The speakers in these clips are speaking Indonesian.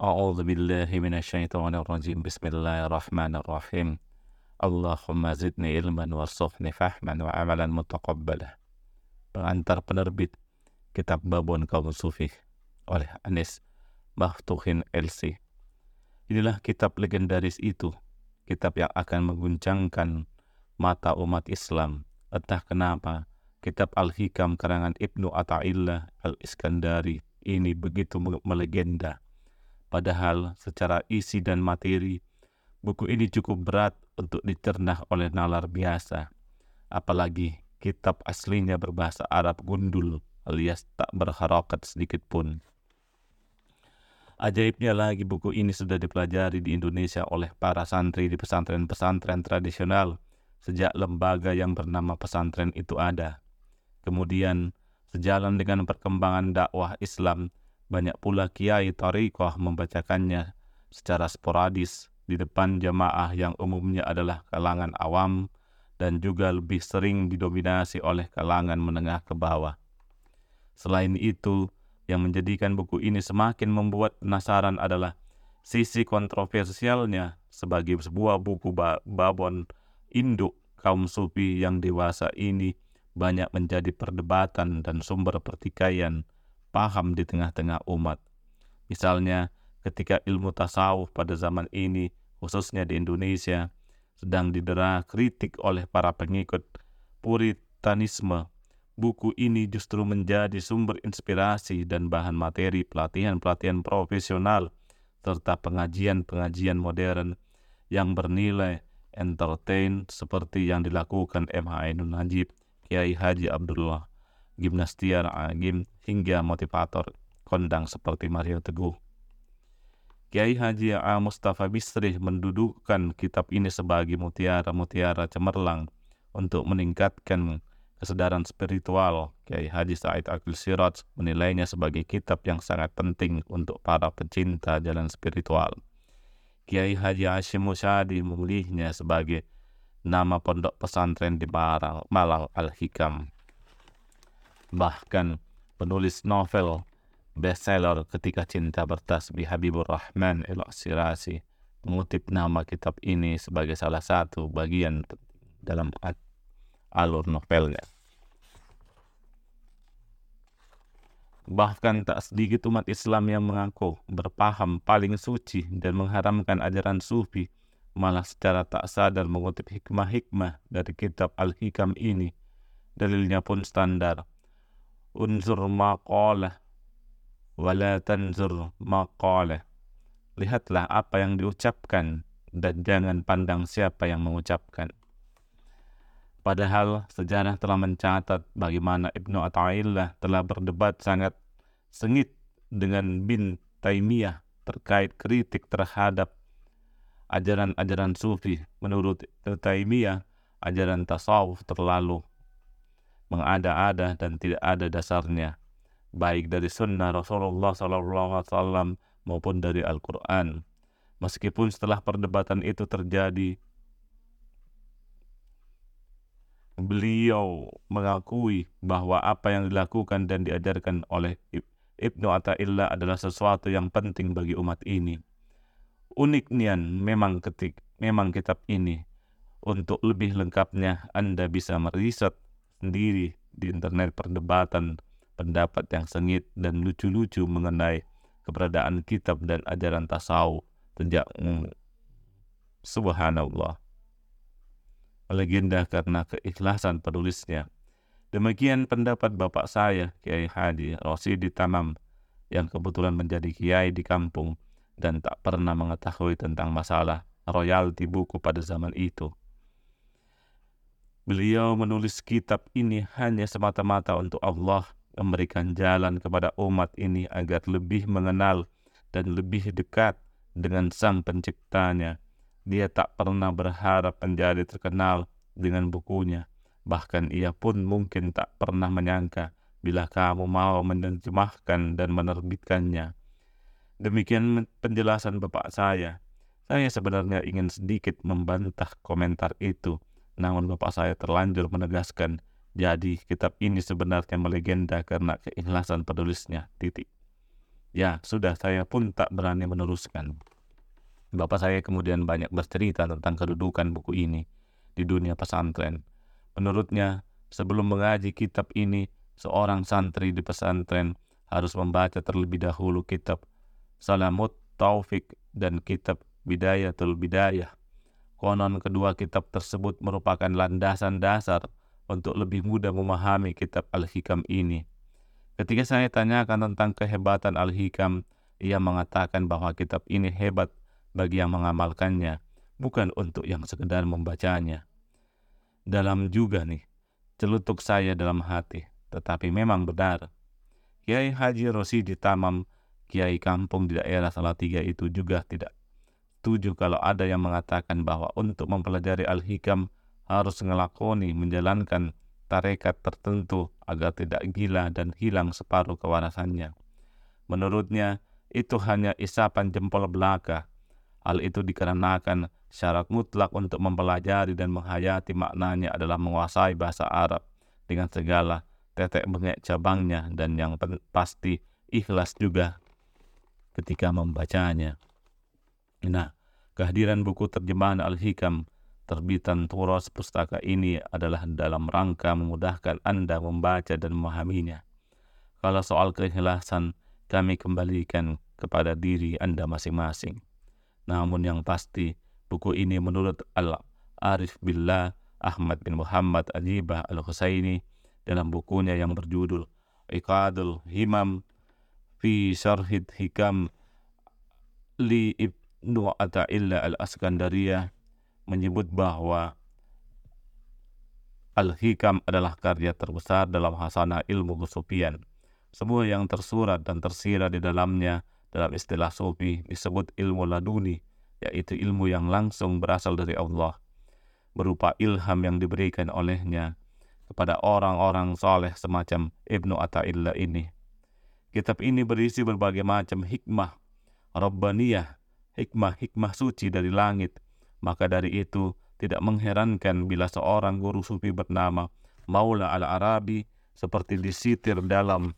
A'udzu billahi minasyaitonir rajim. Bismillahirrahmanirrahim. Allahumma zidni ilman warzuqni fahman wa amalan mutaqabbala. Pengantar penerbit Kitab Babon Kaum Sufi oleh Anis Mahtuhin LC. Inilah kitab legendaris itu, kitab yang akan mengguncangkan mata umat Islam. Entah kenapa, kitab Al-Hikam karangan Ibnu Ata'illah Al-Iskandari ini begitu melegenda Padahal secara isi dan materi, buku ini cukup berat untuk dicerna oleh nalar biasa. Apalagi kitab aslinya berbahasa Arab gundul alias tak berharokat sedikit pun. Ajaibnya lagi buku ini sudah dipelajari di Indonesia oleh para santri di pesantren-pesantren tradisional sejak lembaga yang bernama pesantren itu ada. Kemudian, sejalan dengan perkembangan dakwah Islam banyak pula kiai tariqah membacakannya secara sporadis di depan jamaah yang umumnya adalah kalangan awam dan juga lebih sering didominasi oleh kalangan menengah ke bawah. Selain itu, yang menjadikan buku ini semakin membuat penasaran adalah sisi kontroversialnya sebagai sebuah buku babon induk kaum sufi yang dewasa ini banyak menjadi perdebatan dan sumber pertikaian paham di tengah-tengah umat. Misalnya, ketika ilmu tasawuf pada zaman ini, khususnya di Indonesia, sedang didera kritik oleh para pengikut puritanisme, buku ini justru menjadi sumber inspirasi dan bahan materi pelatihan-pelatihan profesional serta pengajian-pengajian modern yang bernilai entertain seperti yang dilakukan MH Najib, Kiai Haji Abdullah gimnastiar agim hingga motivator kondang seperti Mario Teguh. Kiai Haji A. Mustafa Bisri mendudukkan kitab ini sebagai mutiara-mutiara cemerlang untuk meningkatkan kesedaran spiritual. Kiai Haji Said Akil Siraj menilainya sebagai kitab yang sangat penting untuk para pecinta jalan spiritual. Kiai Haji Hashim Musyadi memilihnya sebagai nama pondok pesantren di Malang, Malang Al-Hikam. Bahkan penulis novel bestseller Ketika Cinta Bertasbih Habibur Rahman El Sirasi mengutip nama kitab ini sebagai salah satu bagian dalam alur novelnya. Bahkan tak sedikit umat Islam yang mengaku berpaham paling suci dan mengharamkan ajaran sufi, malah secara tak sadar mengutip hikmah-hikmah dari kitab Al-Hikam ini. Dalilnya pun standar, unzur maqalah wala tanzur maqalah. Lihatlah apa yang diucapkan dan jangan pandang siapa yang mengucapkan. Padahal sejarah telah mencatat bagaimana Ibnu Athaillah telah berdebat sangat sengit dengan bin Taimiyah terkait kritik terhadap ajaran-ajaran sufi. Menurut Taimiyah ajaran tasawuf terlalu mengada-ada dan tidak ada dasarnya baik dari sunnah Rasulullah SAW maupun dari Al-Quran. Meskipun setelah perdebatan itu terjadi, beliau mengakui bahwa apa yang dilakukan dan diajarkan oleh Ibnu Atta'illah adalah sesuatu yang penting bagi umat ini. Uniknya memang ketik, memang kitab ini. Untuk lebih lengkapnya, Anda bisa meriset sendiri di internet perdebatan pendapat yang sengit dan lucu-lucu mengenai keberadaan kitab dan ajaran tasawuf sejak subhanallah. Legenda karena keikhlasan penulisnya. Demikian pendapat bapak saya Kiai Hadi Rosidi Tamam yang kebetulan menjadi kiai di kampung dan tak pernah mengetahui tentang masalah royalti buku pada zaman itu Beliau menulis kitab ini hanya semata-mata untuk Allah memberikan jalan kepada umat ini agar lebih mengenal dan lebih dekat dengan Sang Penciptanya. Dia tak pernah berharap menjadi terkenal dengan bukunya. Bahkan ia pun mungkin tak pernah menyangka bila kamu mau menerjemahkan dan menerbitkannya. Demikian penjelasan Bapak saya. Saya sebenarnya ingin sedikit membantah komentar itu namun bapak saya terlanjur menegaskan, jadi kitab ini sebenarnya melegenda karena keikhlasan penulisnya. Titik. Ya, sudah saya pun tak berani meneruskan. Bapak saya kemudian banyak bercerita tentang kedudukan buku ini di dunia pesantren. Menurutnya, sebelum mengaji kitab ini, seorang santri di pesantren harus membaca terlebih dahulu kitab Salamut Taufik dan kitab Bidayatul Bidayah. Konon kedua kitab tersebut merupakan landasan dasar untuk lebih mudah memahami kitab Al-Hikam ini. Ketika saya tanyakan tentang kehebatan Al-Hikam, ia mengatakan bahwa kitab ini hebat bagi yang mengamalkannya, bukan untuk yang sekedar membacanya. Dalam juga nih, celutuk saya dalam hati, tetapi memang benar. Kiai Haji Rosidi Tamam, Kiai kampung di daerah Salatiga itu juga tidak setuju kalau ada yang mengatakan bahwa untuk mempelajari Al-Hikam harus ngelakoni menjalankan tarekat tertentu agar tidak gila dan hilang separuh kewarasannya. Menurutnya, itu hanya isapan jempol belaka. Hal itu dikarenakan syarat mutlak untuk mempelajari dan menghayati maknanya adalah menguasai bahasa Arab dengan segala tetek bengek cabangnya dan yang pasti ikhlas juga ketika membacanya. Nah, kehadiran buku terjemahan Al-Hikam Terbitan Turas pustaka ini adalah dalam rangka memudahkan Anda membaca dan memahaminya. Kalau soal keikhlasan, kami kembalikan kepada diri Anda masing-masing. Namun yang pasti, buku ini menurut Al-Arif Billah Ahmad bin Muhammad Ajibah Al-Husaini dalam bukunya yang berjudul Iqadul Himam fi Syarhid Hikam li Ata'illah Al-Askandariyah menyebut bahwa Al-Hikam adalah karya terbesar dalam hasanah ilmu kesufian. Semua yang tersurat dan tersirat di dalamnya dalam istilah sufi disebut ilmu laduni, yaitu ilmu yang langsung berasal dari Allah, berupa ilham yang diberikan olehnya kepada orang-orang soleh semacam Ibnu Atta'illah ini. Kitab ini berisi berbagai macam hikmah, Rabbaniyah, hikmah-hikmah suci dari langit, maka dari itu, tidak mengherankan bila seorang guru sufi bernama Maula al-Arabi seperti disitir dalam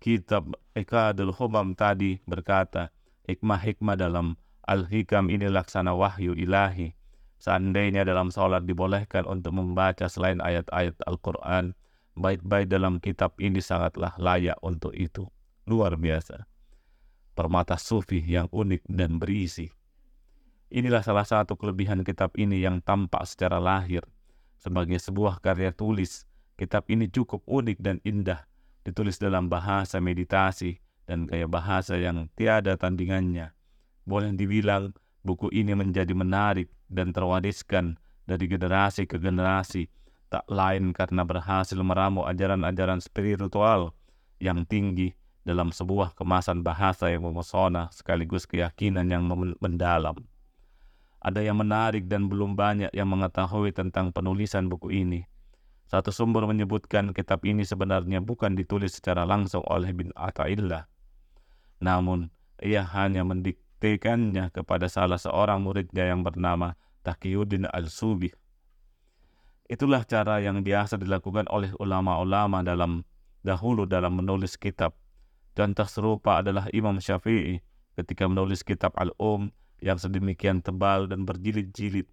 kitab Ikadul Hubam tadi berkata, hikmah-hikmah dalam Al-Hikam ini laksana wahyu ilahi. Seandainya dalam sholat dibolehkan untuk membaca selain ayat-ayat Al-Quran, bait-bait dalam kitab ini sangatlah layak untuk itu. Luar biasa. Permata sufi yang unik dan berisi. Inilah salah satu kelebihan kitab ini yang tampak secara lahir. Sebagai sebuah karya tulis, kitab ini cukup unik dan indah, ditulis dalam bahasa meditasi dan gaya bahasa yang tiada tandingannya. Boleh dibilang buku ini menjadi menarik dan terwariskan dari generasi ke generasi, tak lain karena berhasil meramu ajaran-ajaran spiritual yang tinggi dalam sebuah kemasan bahasa yang memesona sekaligus keyakinan yang mendalam. Ada yang menarik dan belum banyak yang mengetahui tentang penulisan buku ini. Satu sumber menyebutkan kitab ini sebenarnya bukan ditulis secara langsung oleh bin Ata'illah. Namun, ia hanya mendiktekannya kepada salah seorang muridnya yang bernama Taqiyuddin al-Subi. Itulah cara yang biasa dilakukan oleh ulama-ulama dalam dahulu dalam menulis kitab. Contoh serupa adalah Imam Syafi'i ketika menulis kitab Al-Um yang sedemikian tebal dan berjilid-jilid.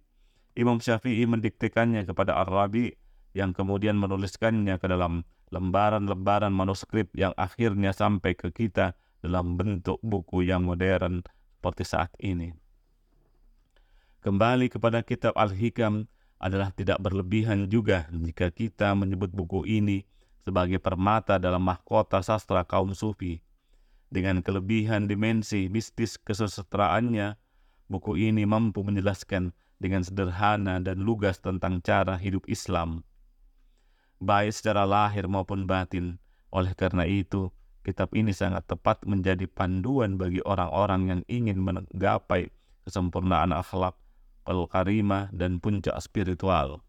Imam Syafi'i mendiktekannya kepada Ar-Rabi yang kemudian menuliskannya ke dalam lembaran-lembaran manuskrip yang akhirnya sampai ke kita dalam bentuk buku yang modern seperti saat ini. Kembali kepada kitab Al-Hikam adalah tidak berlebihan juga jika kita menyebut buku ini sebagai permata dalam mahkota sastra kaum sufi. Dengan kelebihan dimensi mistis keseseteraannya, Buku ini mampu menjelaskan dengan sederhana dan lugas tentang cara hidup Islam, baik secara lahir maupun batin. Oleh karena itu, kitab ini sangat tepat menjadi panduan bagi orang-orang yang ingin menggapai kesempurnaan akhlak, pelkarima, dan puncak spiritual.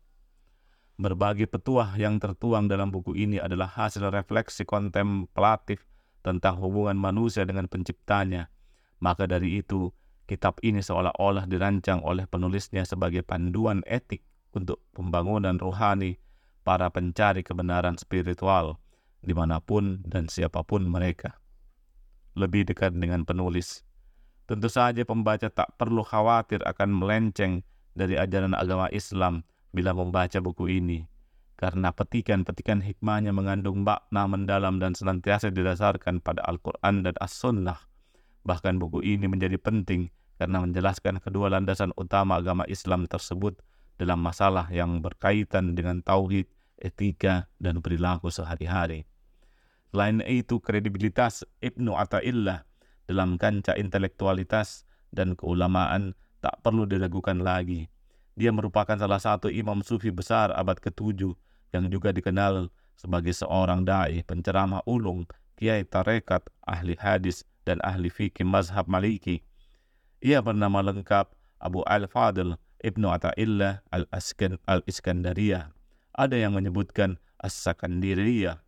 Berbagai petuah yang tertuang dalam buku ini adalah hasil refleksi kontemplatif tentang hubungan manusia dengan penciptanya. Maka dari itu, Kitab ini seolah-olah dirancang oleh penulisnya sebagai panduan etik untuk pembangunan rohani para pencari kebenaran spiritual di mana pun dan siapa pun mereka. lebih dekat dengan penulis. Tentu saja pembaca tak perlu khawatir akan melenceng dari ajaran agama Islam bila membaca buku ini, karena petikan-petikan hikmahnya mengandung makna mendalam dan senantiasa didasarkan pada Al-Quran dan As-Sunnah. Bahkan buku ini menjadi penting karena menjelaskan kedua landasan utama agama Islam tersebut dalam masalah yang berkaitan dengan tauhid, etika, dan perilaku sehari-hari. Selain itu, kredibilitas Ibnu Atta'illah dalam kancah intelektualitas dan keulamaan tak perlu diragukan lagi. Dia merupakan salah satu imam sufi besar abad ke-7 yang juga dikenal sebagai seorang dai, penceramah ulung, kiai tarekat, ahli hadis, dan ahli fikih mazhab Maliki. Ia bernama lengkap Abu Al-Fadl Ibnu Ata'illah Al-Iskandariyah. Ada yang menyebutkan As-Sakandiriyah.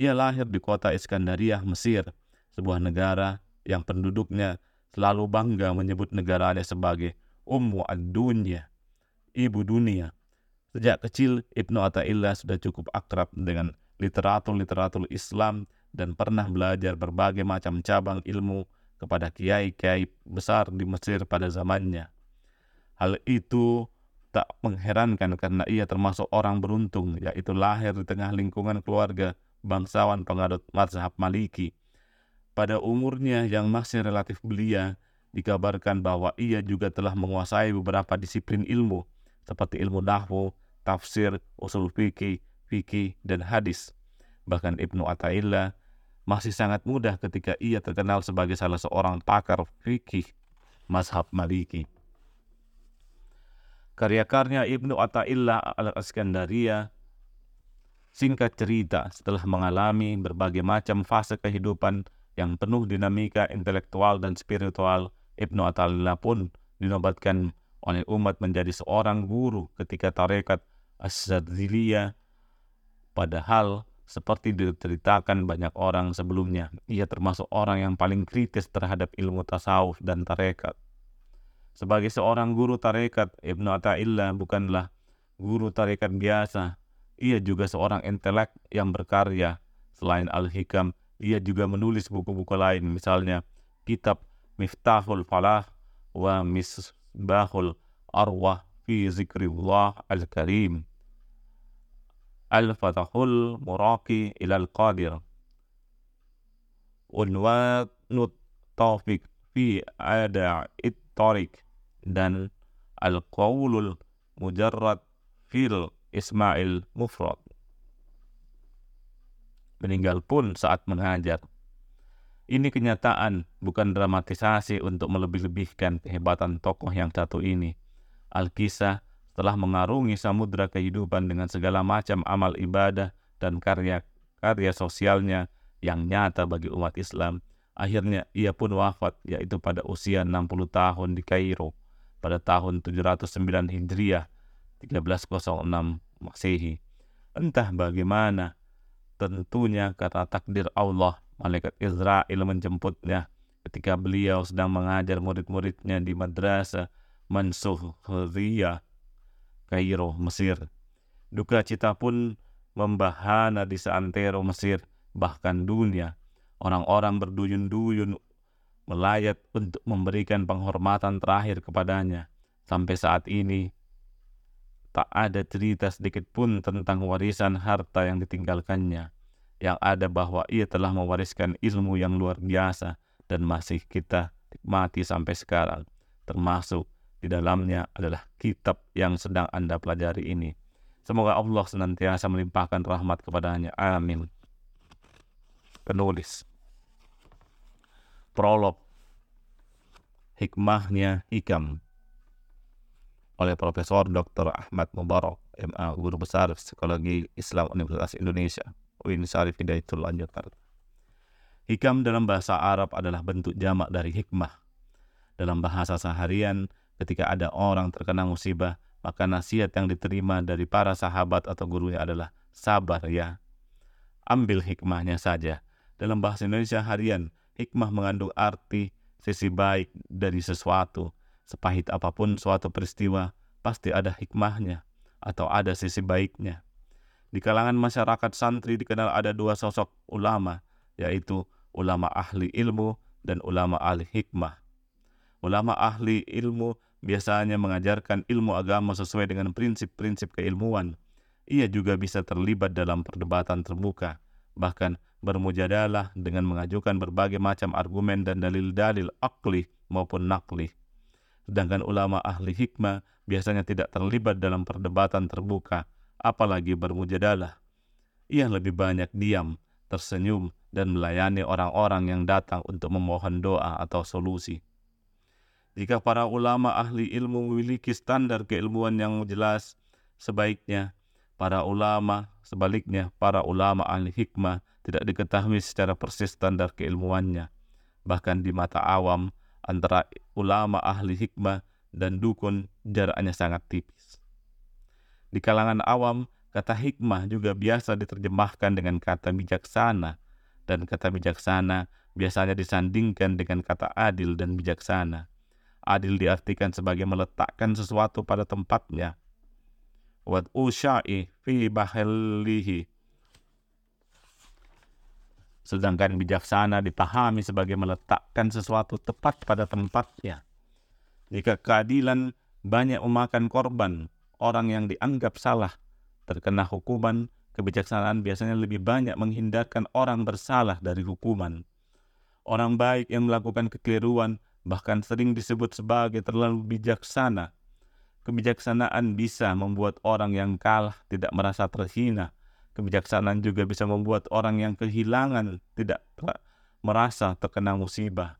Ia lahir di kota Iskandariyah, Mesir, sebuah negara yang penduduknya selalu bangga menyebut negaranya sebagai Ummu ad-Dunya, ibu dunia. Sejak kecil, Ibnu Ata'illah sudah cukup akrab dengan literatur-literatur Islam dan pernah belajar berbagai macam cabang ilmu kepada kiai-kiai besar di Mesir pada zamannya. Hal itu tak mengherankan karena ia termasuk orang beruntung, yaitu lahir di tengah lingkungan keluarga bangsawan pengadut mazhab Maliki. Pada umurnya yang masih relatif belia, dikabarkan bahwa ia juga telah menguasai beberapa disiplin ilmu, seperti ilmu nahwu, tafsir, usul fikih, fikih, dan hadis. Bahkan Ibnu Athaillah masih sangat mudah ketika ia terkenal sebagai salah seorang pakar fikih mazhab Maliki. Karya-karya Ibnu Athaillah al-Askandaria singkat cerita setelah mengalami berbagai macam fase kehidupan yang penuh dinamika intelektual dan spiritual, Ibnu Athaillah pun dinobatkan oleh umat menjadi seorang guru ketika tarekat As-Sadziliyah padahal seperti diceritakan banyak orang sebelumnya, ia termasuk orang yang paling kritis terhadap ilmu tasawuf dan tarekat. Sebagai seorang guru tarekat, Ibnu Atta'illah bukanlah guru tarekat biasa. Ia juga seorang intelek yang berkarya. Selain Al-Hikam, ia juga menulis buku-buku lain, misalnya kitab Miftahul Falah wa isbahul arwah fi zikrillah al-karim al-fatahul muraki ilal qadir unwanut taufik fi ada ittarik dan al-qawlul mujarrad fil ismail mufrad meninggal pun saat mengajar. Ini kenyataan, bukan dramatisasi untuk melebih-lebihkan kehebatan tokoh yang satu ini. Al-Kisah telah mengarungi samudra kehidupan dengan segala macam amal ibadah dan karya-karya sosialnya yang nyata bagi umat Islam. Akhirnya ia pun wafat yaitu pada usia 60 tahun di Kairo pada tahun 709 Hijriah 1306 Masehi. Entah bagaimana tentunya kata takdir Allah malaikat Israel menjemputnya ketika beliau sedang mengajar murid-muridnya di madrasah Mansuhuriyah Kairo, Mesir. Duka cita pun membahana di seantero Mesir, bahkan dunia. Orang-orang berduyun-duyun melayat untuk memberikan penghormatan terakhir kepadanya. Sampai saat ini, tak ada cerita sedikit pun tentang warisan harta yang ditinggalkannya. Yang ada bahwa ia telah mewariskan ilmu yang luar biasa dan masih kita nikmati sampai sekarang, termasuk di dalamnya adalah kitab yang sedang Anda pelajari ini. Semoga Allah senantiasa melimpahkan rahmat kepadanya. Amin. Penulis Prolog Hikmahnya Hikam oleh Profesor Dr. Ahmad Mubarak, MA, Guru Besar Psikologi Islam Universitas Indonesia, UIN Syarif Hidayatullah Jakarta. Hikam dalam bahasa Arab adalah bentuk jamak dari hikmah. Dalam bahasa seharian, ketika ada orang terkena musibah, maka nasihat yang diterima dari para sahabat atau gurunya adalah sabar ya. Ambil hikmahnya saja. Dalam bahasa Indonesia harian, hikmah mengandung arti sisi baik dari sesuatu. Sepahit apa pun suatu peristiwa, pasti ada hikmahnya atau ada sisi baiknya. Di kalangan masyarakat santri dikenal ada dua sosok ulama, yaitu ulama ahli ilmu, dan ulama ahli hikmah. Ulama ahli ilmu biasanya mengajarkan ilmu agama sesuai dengan prinsip-prinsip keilmuan. Ia juga bisa terlibat dalam perdebatan terbuka, bahkan bermujadalah dengan mengajukan berbagai macam argumen dan dalil-dalil akli maupun nakli. Sedangkan ulama ahli hikmah biasanya tidak terlibat dalam perdebatan terbuka, apalagi bermujadalah. Ia lebih banyak diam, tersenyum, dan melayani orang-orang yang datang untuk memohon doa atau solusi. Jika para ulama ahli ilmu memiliki standar keilmuan yang jelas, sebaiknya para ulama, sebaliknya para ulama ahli hikmah tidak diketahui secara persis standar keilmuannya. Bahkan di mata awam, antara ulama ahli hikmah dan dukun jaraknya sangat tipis. Di kalangan awam, kata hikmah juga biasa diterjemahkan dengan kata bijaksana, dan kata bijaksana biasanya disandingkan dengan kata adil dan bijaksana. Adil diartikan sebagai meletakkan sesuatu pada tempatnya. Wat usya'i fi bahilihi. Sedangkan bijaksana dipahami sebagai meletakkan sesuatu tepat pada tempatnya. Jika keadilan banyak memakan korban, orang yang dianggap salah terkena hukuman, kebijaksanaan biasanya lebih banyak menghindarkan orang bersalah dari hukuman. Orang baik yang melakukan kekeliruan bahkan sering disebut sebagai terlalu bijaksana. Kebijaksanaan bisa membuat orang yang kalah tidak merasa terhina. Kebijaksanaan juga bisa membuat orang yang kehilangan tidak merasa terkena musibah.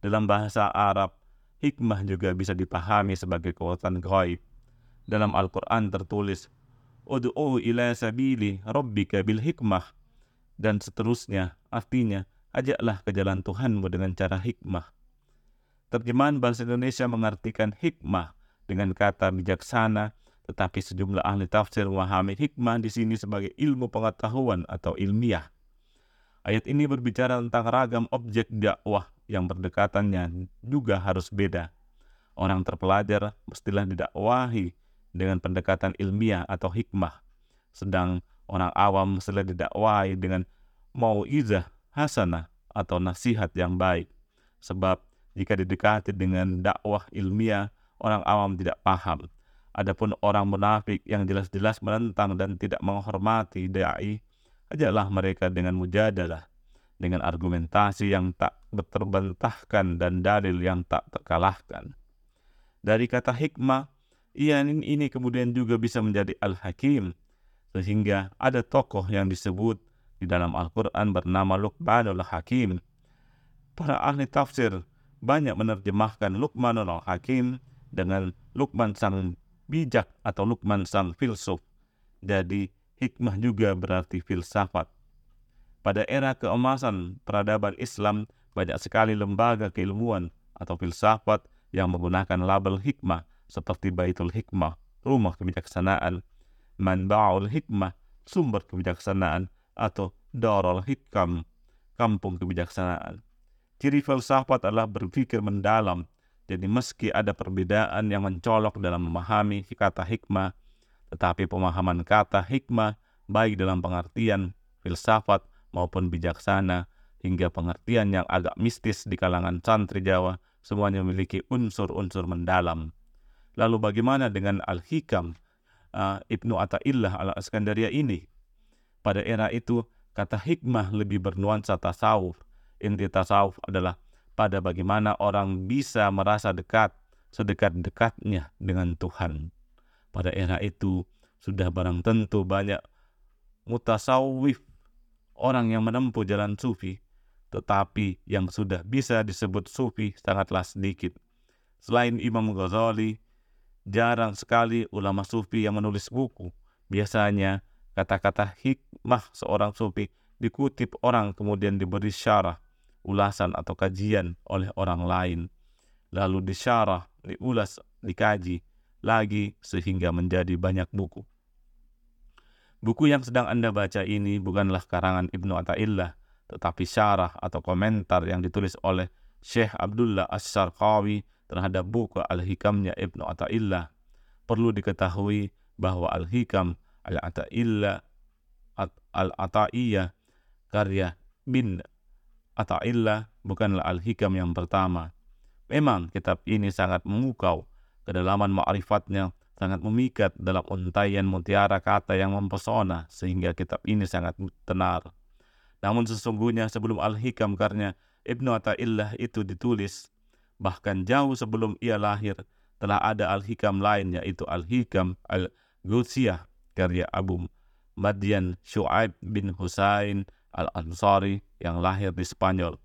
Dalam bahasa Arab, hikmah juga bisa dipahami sebagai kekuatan gaib. Dalam Al-Quran tertulis, Udu'u ila sabili rabbika bil hikmah. Dan seterusnya, artinya, ajaklah ke jalan Tuhanmu dengan cara hikmah. Terjemahan bahasa Indonesia mengartikan hikmah dengan kata bijaksana, tetapi sejumlah ahli tafsir memahami hikmah di sini sebagai ilmu pengetahuan atau ilmiah. Ayat ini berbicara tentang ragam objek dakwah yang berdekatannya juga harus beda. Orang terpelajar mestilah didakwahi dengan pendekatan ilmiah atau hikmah, sedang orang awam mestilah didakwahi dengan mau'izah hasanah atau nasihat yang baik. Sebab jika didekati dengan dakwah ilmiah, orang awam tidak paham. Adapun orang munafik yang jelas-jelas menentang dan tidak menghormati dai, ajaklah mereka dengan mujadalah dengan argumentasi yang tak terbantahkan dan dalil yang tak terkalahkan. Dari kata hikmah, ia ini kemudian juga bisa menjadi al-hakim, sehingga ada tokoh yang disebut di dalam Al-Quran bernama Luqmanul Hakim. Para ahli tafsir banyak menerjemahkan Luqmanul Hakim dengan Luqman sang bijak atau Luqman sang filsuf. Jadi hikmah juga berarti filsafat. Pada era keemasan peradaban Islam, banyak sekali lembaga keilmuan atau filsafat yang menggunakan label hikmah seperti Baitul Hikmah, rumah kebijaksanaan, Manba'ul Hikmah, sumber kebijaksanaan, atau Darul Hikam, kampung kebijaksanaan. Ciri filsafat adalah berpikir mendalam, jadi meski ada perbedaan yang mencolok dalam memahami kata hikmah, tetapi pemahaman kata hikmah baik dalam pengertian filsafat maupun bijaksana, hingga pengertian yang agak mistis di kalangan santri Jawa, semuanya memiliki unsur-unsur mendalam. Lalu bagaimana dengan Al-Hikam, uh, Ibnu Ata'illah al-Askandaria ini? Pada era itu, kata hikmah lebih bernuansa tasawuf. Inti tasawuf adalah pada bagaimana orang bisa merasa dekat, sedekat-dekatnya dengan Tuhan. Pada era itu, sudah barang tentu banyak mutasawif orang yang menempuh jalan sufi, tetapi yang sudah bisa disebut sufi sangatlah sedikit. Selain Imam Ghazali, jarang sekali ulama sufi yang menulis buku. Biasanya kata-kata hikmah seorang sufi dikutip orang kemudian diberi syarah, ulasan atau kajian oleh orang lain. Lalu disyarah, diulas, dikaji lagi sehingga menjadi banyak buku. Buku yang sedang Anda baca ini bukanlah karangan Ibnu Athaillah, tetapi syarah atau komentar yang ditulis oleh Syekh Abdullah As-Sarqawi terhadap buku Al-Hikamnya Ibnu Athaillah. Perlu diketahui bahwa Al-Hikam Al-Athaillah Al-Ataiyah karya bin Ata'illah bukanlah Al-Hikam yang pertama. Memang kitab ini sangat memukau, kedalaman ma'rifatnya sangat memikat dalam untaian mutiara kata yang mempesona sehingga kitab ini sangat tenar. Namun sesungguhnya sebelum Al-Hikam karya Ibnu Ata'illah itu ditulis, bahkan jauh sebelum ia lahir, telah ada Al-Hikam lain yaitu Al-Hikam Al-Gutsiyah karya Abu Madian Shu'aib bin Husain Al-Ansari yang lahir di Spanyol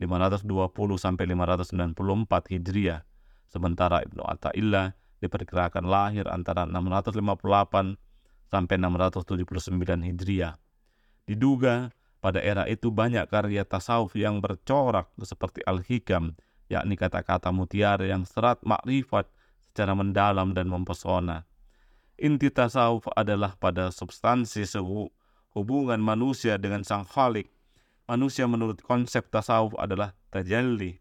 520 sampai 594 Hijriah. Sementara Ibnu Athaillah diperkirakan lahir antara 658 sampai 679 Hijriah. Diduga pada era itu banyak karya tasawuf yang bercorak seperti Al-Hikam, yakni kata-kata mutiara yang serat makrifat secara mendalam dan mempesona. Inti tasawuf adalah pada substansi hubungan manusia dengan sang khalik. Manusia menurut konsep tasawuf adalah tajalli,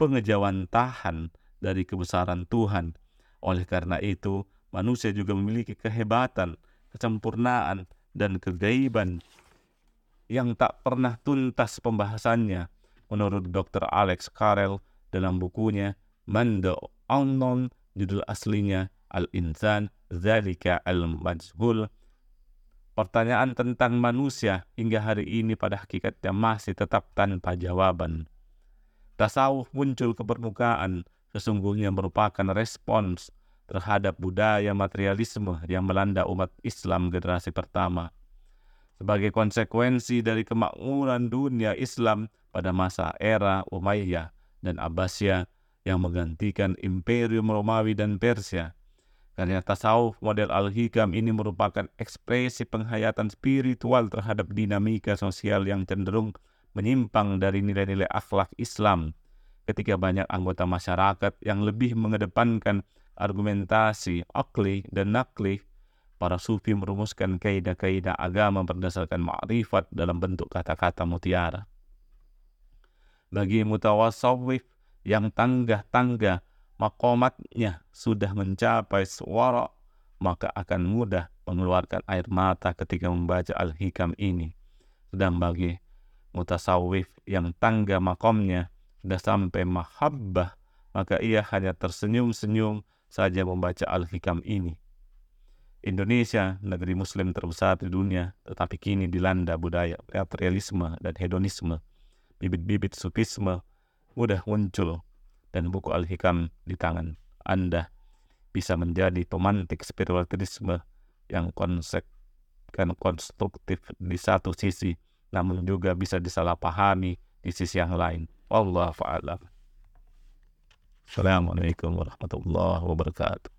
pengejauhan tahan dari kebesaran Tuhan. Oleh karena itu, manusia juga memiliki kehebatan, kesempurnaan, dan kegaiban yang tak pernah tuntas pembahasannya menurut Dr. Alex Carrel dalam bukunya Mando Unknown judul aslinya Al-Insan Zalika Al-Majhul Pertanyaan tentang manusia hingga hari ini pada hakikatnya masih tetap tanpa jawaban. Tasawuf muncul ke permukaan sesungguhnya merupakan respons terhadap budaya materialisme yang melanda umat Islam generasi pertama. Sebagai konsekuensi dari kemakmuran dunia Islam pada masa era Umayyah dan Abbasiyah yang menggantikan Imperium Romawi dan Persia, karena tasawuf model Al-Hikam ini merupakan ekspresi penghayatan spiritual terhadap dinamika sosial yang cenderung menyimpang dari nilai-nilai akhlak Islam. Ketika banyak anggota masyarakat yang lebih mengedepankan argumentasi akli dan nakli para sufi merumuskan kaidah-kaidah agama berdasarkan ma'rifat dalam bentuk kata-kata mutiara. Bagi mutawasawif yang tangga-tangga makomatnya sudah mencapai suara, maka akan mudah mengeluarkan air mata ketika membaca Al-Hikam ini. Sedang bagi mutasawif yang tangga makomnya sudah sampai mahabbah, maka ia hanya tersenyum-senyum saja membaca Al-Hikam ini. Indonesia, negeri muslim terbesar di dunia, tetapi kini dilanda budaya materialisme dan hedonisme. Bibit-bibit sufisme mudah muncul dan buku Al-Hikam di tangan Anda bisa menjadi pemantik spiritualisme yang konsep kan konstruktif di satu sisi namun juga bisa disalahpahami di sisi yang lain. Allah fa'alam. Assalamualaikum warahmatullahi wabarakatuh.